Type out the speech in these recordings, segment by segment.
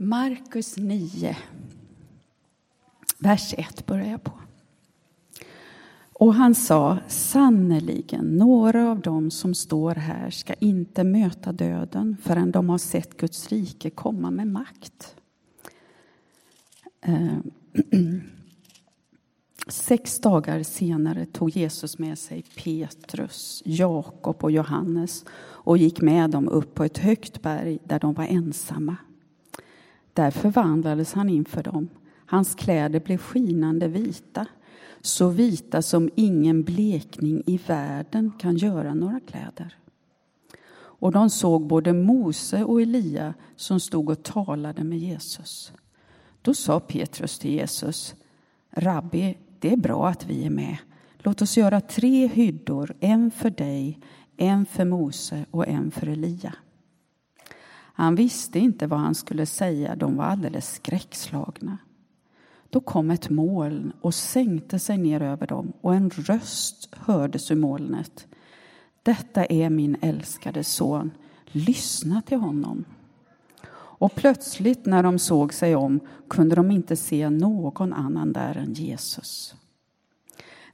Markus 9, vers 1 börjar jag på. Och han sa, sannerligen, några av dem som står här ska inte möta döden förrän de har sett Guds rike komma med makt. Eh, sex dagar senare tog Jesus med sig Petrus, Jakob och Johannes och gick med dem upp på ett högt berg där de var ensamma. Där förvandlades han inför dem. Hans kläder blev skinande vita, så vita som ingen blekning i världen kan göra några kläder. Och de såg både Mose och Elia som stod och talade med Jesus. Då sa Petrus till Jesus, Rabbi, det är bra att vi är med. Låt oss göra tre hyddor, en för dig, en för Mose och en för Elia. Han visste inte vad han skulle säga, de var alldeles skräckslagna. Då kom ett moln och sänkte sig ner över dem och en röst hördes ur molnet. Detta är min älskade son, lyssna till honom. Och plötsligt när de såg sig om kunde de inte se någon annan där än Jesus.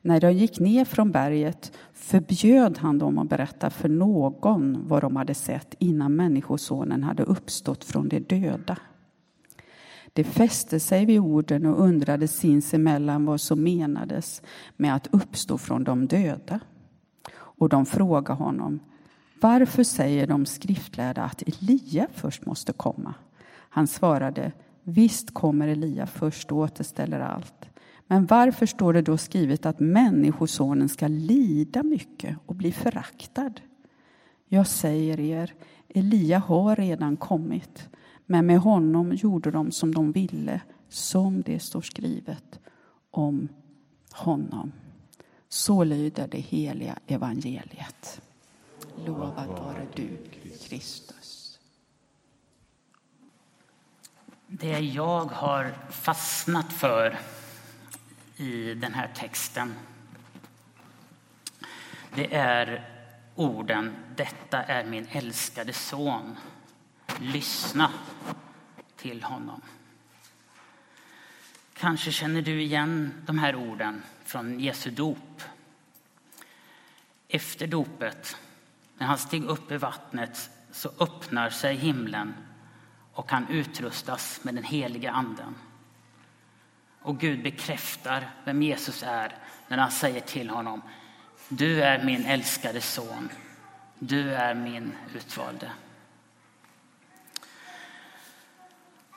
När de gick ner från berget förbjöd han dem att berätta för någon vad de hade sett innan Människosonen hade uppstått från de döda. De fäste sig vid orden och undrade sinsemellan vad som menades med att uppstå från de döda. Och de frågade honom, varför säger de skriftlärda att Elia först måste komma? Han svarade, visst kommer Elia först och återställer allt. Men varför står det då skrivet att Människosonen ska lida mycket och bli föraktad? Jag säger er, Elia har redan kommit, men med honom gjorde de som de ville, som det står skrivet om honom. Så lyder det heliga evangeliet. Lovad vare du, Kristus. Det jag har fastnat för i den här texten det är orden Detta är min älskade son. Lyssna till honom. Kanske känner du igen de här orden från Jesu dop. Efter dopet, när han steg upp i vattnet, så öppnar sig himlen och han utrustas med den heliga anden. Och Gud bekräftar vem Jesus är när han säger till honom Du är min älskade son. Du är min utvalde.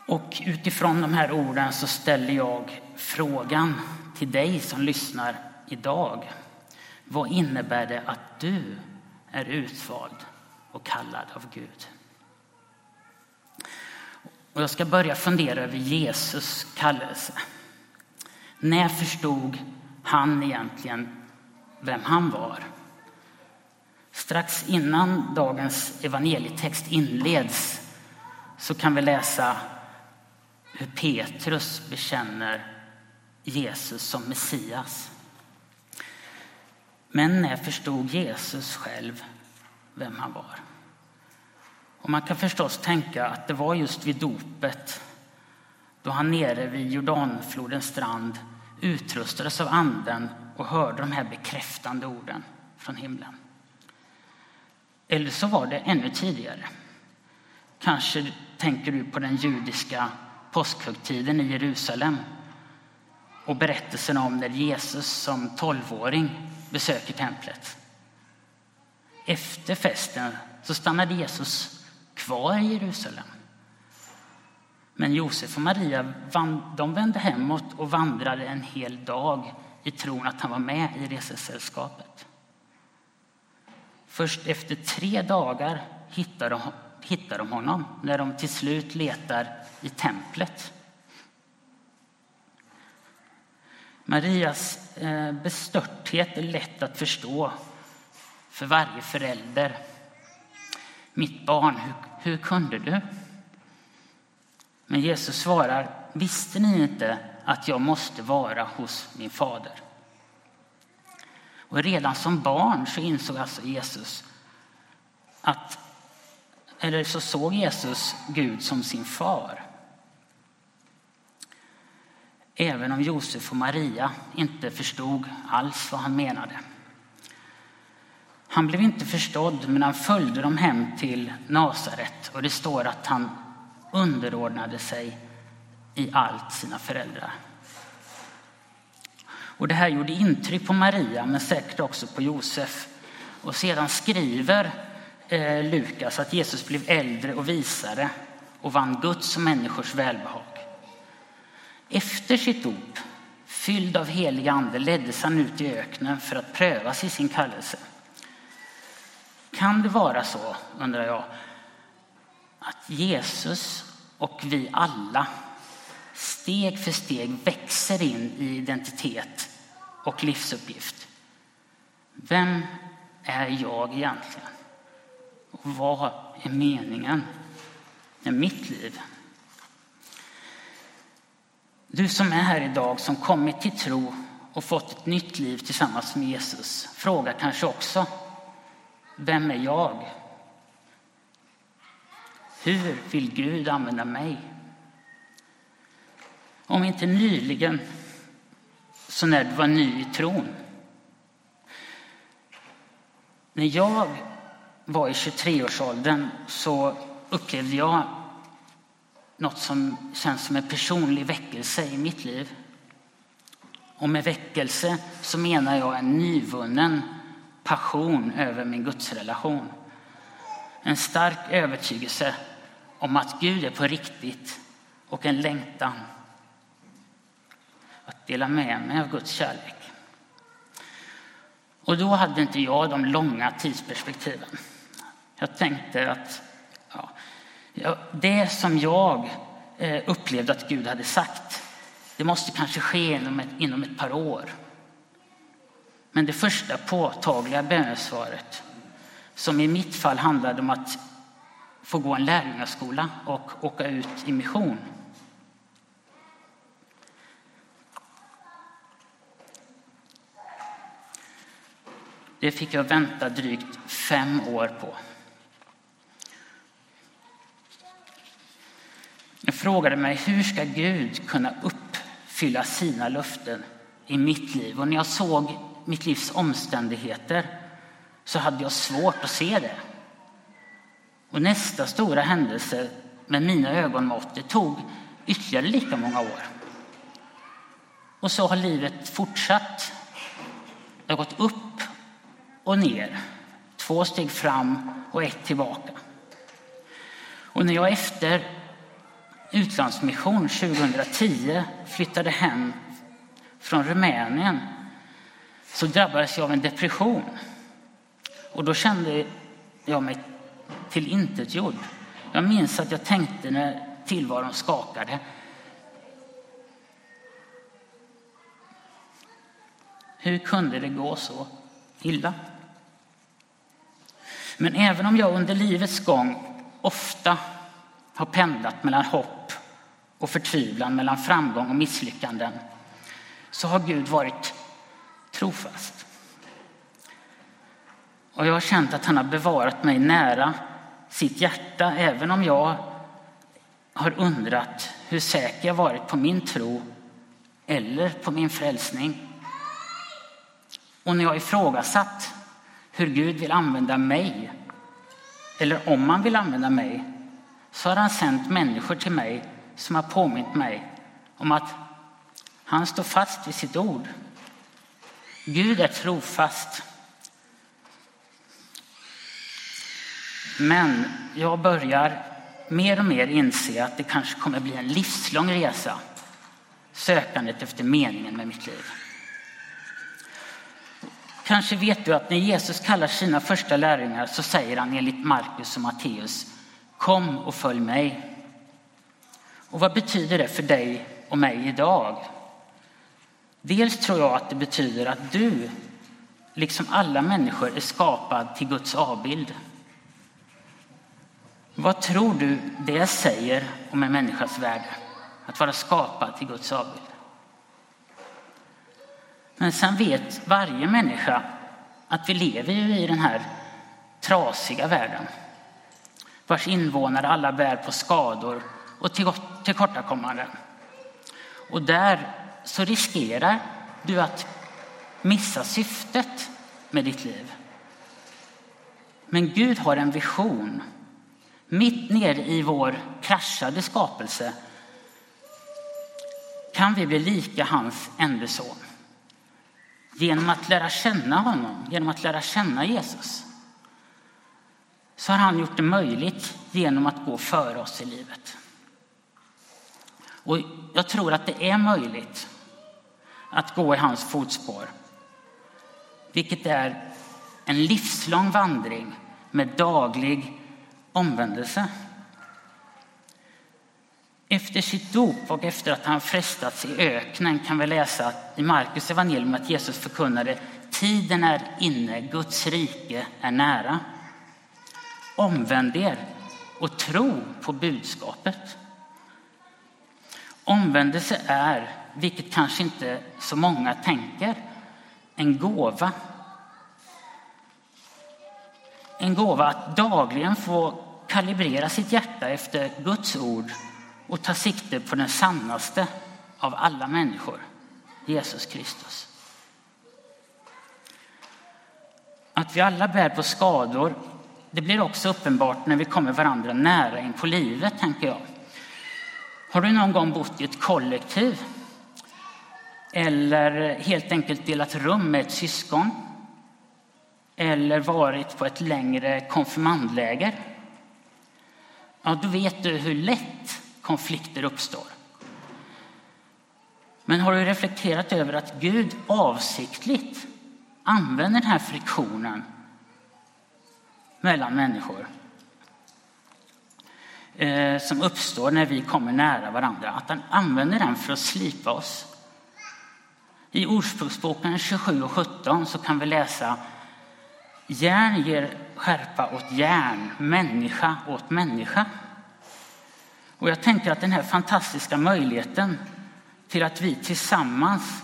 Och utifrån de här orden så ställer jag frågan till dig som lyssnar idag. Vad innebär det att du är utvald och kallad av Gud? Och jag ska börja fundera över Jesus kallelse. När förstod han egentligen vem han var? Strax innan dagens evangelietext inleds så kan vi läsa hur Petrus bekänner Jesus som Messias. Men när förstod Jesus själv vem han var? Och man kan förstås tänka att det var just vid dopet då han nere vid Jordanflodens strand utrustades av anden och hörde de här bekräftande orden från himlen. Eller så var det ännu tidigare. Kanske tänker du på den judiska påskhögtiden i Jerusalem och berättelsen om när Jesus som tolvåring besöker templet. Efter festen så stannade Jesus kvar i Jerusalem men Josef och Maria de vände hemåt och vandrade en hel dag i tron att han var med i resesällskapet. Först efter tre dagar hittar de, hittar de honom när de till slut letar i templet. Marias eh, bestörthet är lätt att förstå för varje förälder. Mitt barn, hur, hur kunde du? Men Jesus svarar, visste ni inte att jag måste vara hos min fader? Och redan som barn så insåg alltså Jesus att, eller så såg Jesus Gud som sin far. även om Josef och Maria inte förstod alls vad han menade. Han blev inte förstådd, men han följde dem hem till Nasaret och det står att han underordnade sig i allt sina föräldrar. Och det här gjorde intryck på Maria, men säkert också på Josef. Och sedan skriver eh, Lukas att Jesus blev äldre och visare och vann Guds och människors välbehag. Efter sitt dop, fylld av helig ande, leddes han ut i öknen för att prövas i sin kallelse. Kan det vara så, undrar jag, att Jesus och vi alla steg för steg växer in i identitet och livsuppgift? Vem är jag egentligen? Och vad är meningen med mitt liv? Du som är här idag, som kommit till tro och fått ett nytt liv tillsammans med Jesus, frågar kanske också vem är jag? Hur vill Gud använda mig? Om inte nyligen, så när du var ny i tron. När jag var i 23-årsåldern så upplevde jag något som känns som en personlig väckelse i mitt liv. Och med väckelse så menar jag en nyvunnen passion över min gudsrelation. En stark övertygelse om att Gud är på riktigt och en längtan att dela med mig av Guds kärlek. Och då hade inte jag de långa tidsperspektiven. Jag tänkte att ja, det som jag eh, upplevde att Gud hade sagt, det måste kanske ske inom ett, inom ett par år. Men det första påtagliga bönesvaret, som i mitt fall handlade om att få gå en lärjungaskola och åka ut i mission. Det fick jag vänta drygt fem år på. Jag frågade mig hur ska Gud kunna uppfylla sina löften i mitt liv? Och när jag såg mitt livs omständigheter så hade jag svårt att se det. Och nästa stora händelse med mina ögonmått, det tog ytterligare lika många år. Och så har livet fortsatt. Det har gått upp och ner. Två steg fram och ett tillbaka. Och när jag efter utlandsmission 2010 flyttade hem från Rumänien så drabbades jag av en depression. Och då kände jag mig tillintetgjord. Jag minns att jag tänkte när tillvaron skakade. Hur kunde det gå så illa? Men även om jag under livets gång ofta har pendlat mellan hopp och förtvivlan, mellan framgång och misslyckanden, så har Gud varit trofast. Och jag har känt att han har bevarat mig nära sitt hjärta, även om jag har undrat hur säker jag varit på min tro eller på min frälsning. Och när jag ifrågasatt hur Gud vill använda mig, eller om han vill använda mig, så har han sänt människor till mig som har påmint mig om att han står fast vid sitt ord. Gud är trofast. Men jag börjar mer och mer inse att det kanske kommer bli en livslång resa, sökandet efter meningen med mitt liv. Kanske vet du att när Jesus kallar sina första lärjungar så säger han enligt Markus och Matteus Kom och följ mig. Och vad betyder det för dig och mig idag? Dels tror jag att det betyder att du, liksom alla människor, är skapad till Guds avbild. Vad tror du det säger om en människas värde? Att vara skapad till Guds avbild. Men sen vet varje människa att vi lever i den här trasiga världen vars invånare alla bär på skador och tillkortakommanden. Och där så riskerar du att missa syftet med ditt liv. Men Gud har en vision. Mitt nere i vår kraschade skapelse kan vi bli lika hans enda son. Genom att lära känna honom, genom att lära känna Jesus så har han gjort det möjligt genom att gå före oss i livet. Och jag tror att det är möjligt att gå i hans fotspår. Vilket är en livslång vandring med daglig omvändelse. Efter sitt dop och efter att han frestats i öknen kan vi läsa i Markus evangelium att Jesus förkunnade tiden är inne, Guds rike är nära. Omvänd er och tro på budskapet. Omvändelse är, vilket kanske inte så många tänker, en gåva. En gåva att dagligen få kalibrera sitt hjärta efter Guds ord och ta sikte på den sannaste av alla människor, Jesus Kristus. Att vi alla bär på skador, det blir också uppenbart när vi kommer varandra nära in på livet, tänker jag. Har du någon gång bott i ett kollektiv? Eller helt enkelt delat rum med ett syskon? Eller varit på ett längre konfirmandläger? Ja, då vet du hur lätt konflikter uppstår. Men har du reflekterat över att Gud avsiktligt använder den här friktionen mellan människor eh, som uppstår när vi kommer nära varandra, att han använder den för att slipa oss. I Ordspråksboken 27 och 17 så kan vi läsa Järn ger skärpa åt järn, människa åt människa. Och jag tänker att den här fantastiska möjligheten till att vi tillsammans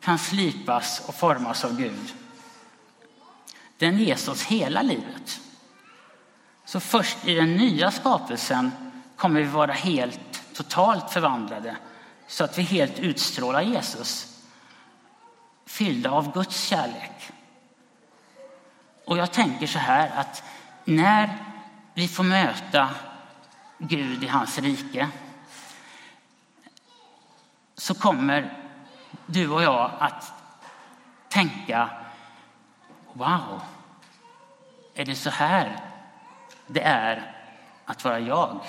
kan slipas och formas av Gud, den ges oss hela livet. Så först i den nya skapelsen kommer vi vara helt totalt förvandlade så att vi helt utstrålar Jesus, fyllda av Guds kärlek. Och jag tänker så här att när vi får möta Gud i hans rike så kommer du och jag att tänka Wow, är det så här det är att vara jag?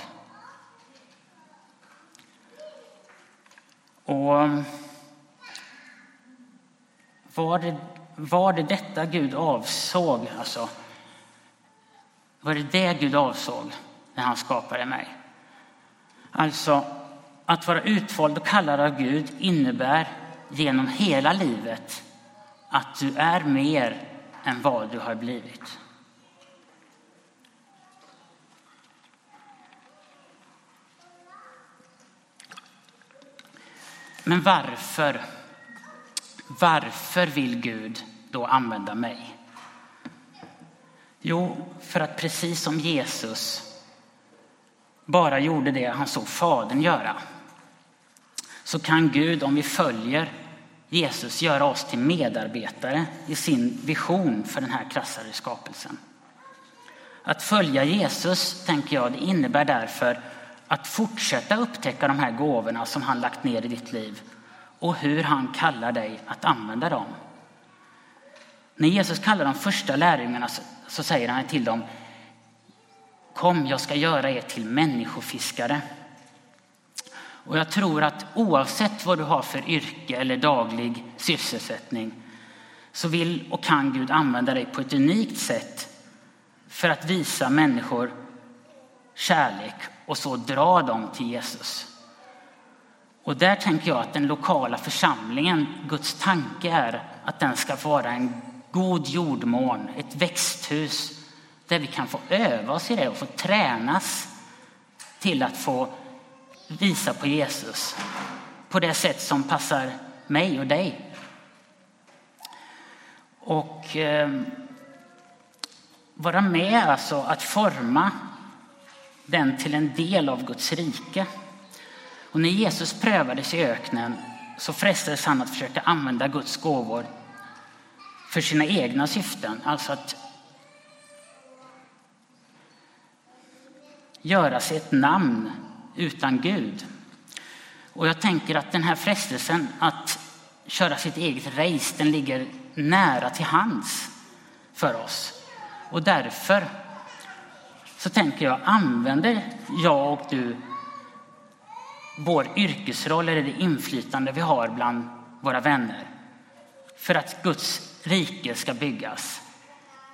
Och var det, var det detta Gud avsåg? Alltså, var det det Gud avsåg? när han skapade mig. Alltså, att vara utvald och kallad av Gud innebär genom hela livet att du är mer än vad du har blivit. Men varför? Varför vill Gud då använda mig? Jo, för att precis som Jesus bara gjorde det han såg Fadern göra så kan Gud, om vi följer Jesus, göra oss till medarbetare i sin vision för den här krassare skapelsen. Att följa Jesus, tänker jag, det innebär därför att fortsätta upptäcka de här gåvorna som han lagt ner i ditt liv och hur han kallar dig att använda dem. När Jesus kallar de första lärjungarna så säger han till dem Kom, jag ska göra er till människofiskare. Och jag tror att oavsett vad du har för yrke eller daglig sysselsättning så vill och kan Gud använda dig på ett unikt sätt för att visa människor kärlek och så dra dem till Jesus. Och där tänker jag att den lokala församlingen, Guds tanke är att den ska vara en god jordmån, ett växthus där vi kan få öva oss i det och få tränas till att få visa på Jesus på det sätt som passar mig och dig. Och eh, vara med alltså att forma den till en del av Guds rike. Och när Jesus prövades i öknen så frestades han att försöka använda Guds gåvor för sina egna syften. Alltså att göra sig ett namn utan Gud. Och jag tänker att den här frestelsen att köra sitt eget race, den ligger nära till hands för oss. Och därför så tänker jag, använder jag och du vår yrkesroll eller det inflytande vi har bland våra vänner för att Guds rike ska byggas?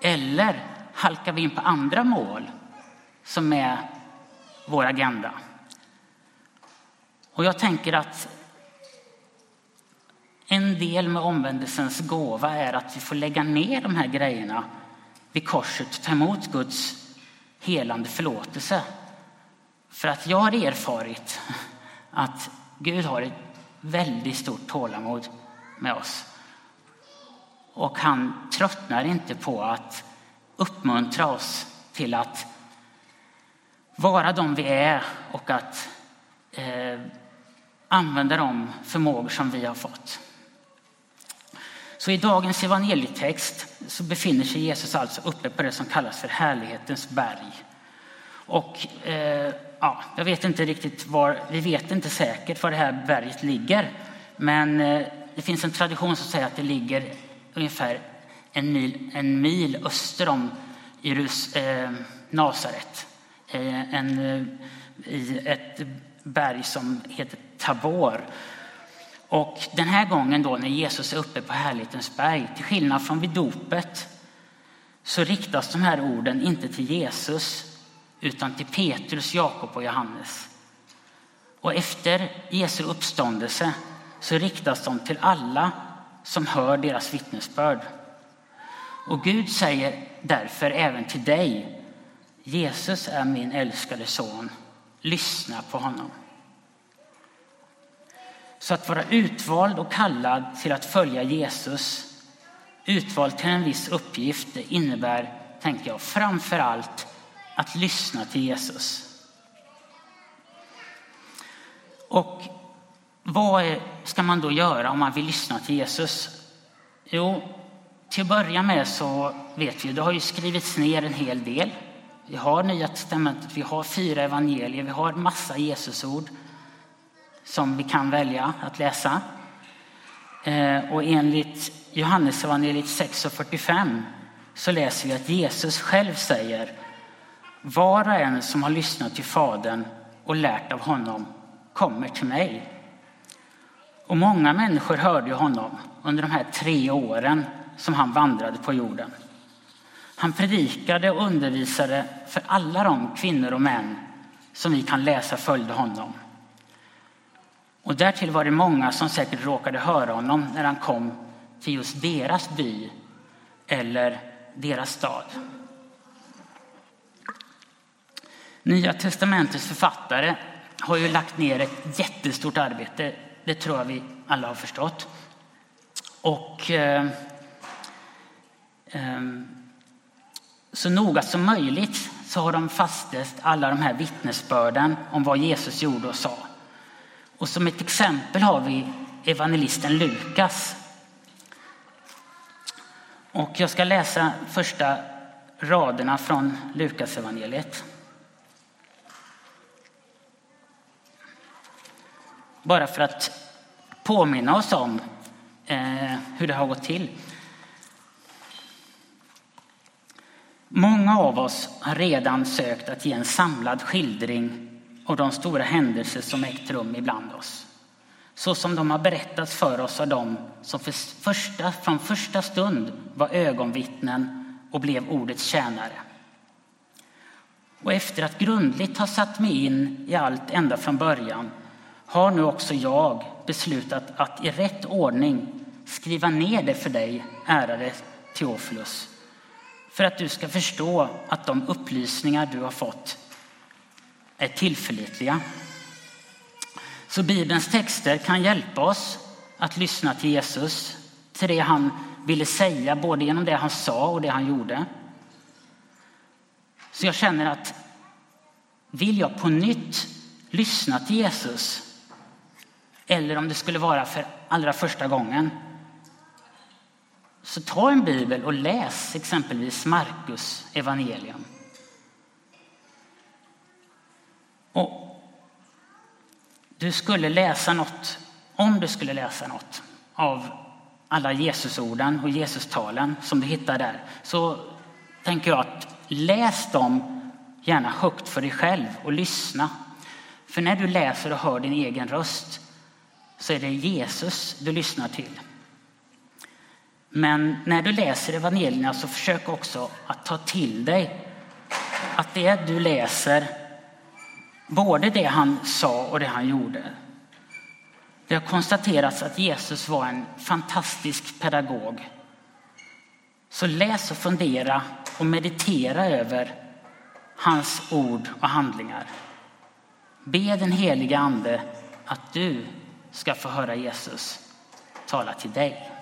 Eller halkar vi in på andra mål som är vår agenda? Och jag tänker att en del med omvändelsens gåva är att vi får lägga ner de här grejerna vid korset och ta emot Guds helande förlåtelse. För att jag har erfarit att Gud har ett väldigt stort tålamod med oss. Och han tröttnar inte på att uppmuntra oss till att vara de vi är och att eh, använda de förmågor som vi har fått. Så i dagens evangelietext så befinner sig Jesus alltså uppe på det som kallas för härlighetens berg. Och eh, ja, jag vet inte riktigt var, vi vet inte säkert var det här berget ligger. Men eh, det finns en tradition som säger att det ligger ungefär en mil, en mil öster om Jerus, eh, Nasaret. Eh, en, eh, I ett berg som heter Tabor. Och den här gången då när Jesus är uppe på härlighetens berg, till skillnad från vid dopet, så riktas de här orden inte till Jesus utan till Petrus, Jakob och Johannes. Och efter Jesu uppståndelse så riktas de till alla som hör deras vittnesbörd. Och Gud säger därför även till dig, Jesus är min älskade son, lyssna på honom. Så att vara utvald och kallad till att följa Jesus, utvald till en viss uppgift, det innebär, tänker jag, framför allt att lyssna till Jesus. Och vad ska man då göra om man vill lyssna till Jesus? Jo, till att börja med så vet vi, det har ju skrivits ner en hel del. Vi har Nya testamentet, vi har fyra evangelier, vi har massa Jesusord som vi kan välja att läsa. Eh, och enligt Johannesevangeliet 6.45 så läser vi att Jesus själv säger var och en som har lyssnat till Fadern och lärt av honom kommer till mig. Och många människor hörde honom under de här tre åren som han vandrade på jorden. Han predikade och undervisade för alla de kvinnor och män som vi kan läsa följde honom. Och därtill var det många som säkert råkade höra honom när han kom till just deras by eller deras stad. Nya testamentets författare har ju lagt ner ett jättestort arbete. Det tror jag vi alla har förstått. Och eh, eh, så noga som möjligt så har de fastställt alla de här vittnesbörden om vad Jesus gjorde och sa. Och som ett exempel har vi evangelisten Lukas. Och jag ska läsa första raderna från Lukas evangeliet. Bara för att påminna oss om eh, hur det har gått till. Många av oss har redan sökt att ge en samlad skildring av de stora händelser som ägt rum ibland oss. Så som de har berättats för oss av dem som för första, från första stund var ögonvittnen och blev ordets tjänare. Och efter att grundligt ha satt mig in i allt ända från början har nu också jag beslutat att i rätt ordning skriva ner det för dig, ärade Teofilus, för att du ska förstå att de upplysningar du har fått är tillförlitliga. Så Bibelns texter kan hjälpa oss att lyssna till Jesus, till det han ville säga, både genom det han sa och det han gjorde. Så jag känner att vill jag på nytt lyssna till Jesus eller om det skulle vara för allra första gången. Så ta en bibel och läs exempelvis Markus evangelium. Och du skulle läsa något, om du skulle läsa något av alla Jesusorden och Jesustalen som du hittar där, så tänker jag att läs dem gärna högt för dig själv och lyssna. För när du läser och hör din egen röst så är det Jesus du lyssnar till. Men när du läser evangelierna så försök också att ta till dig att det du läser, både det han sa och det han gjorde. Det har konstaterats att Jesus var en fantastisk pedagog. Så läs och fundera och meditera över hans ord och handlingar. Be den heliga Ande att du ska få höra Jesus tala till dig.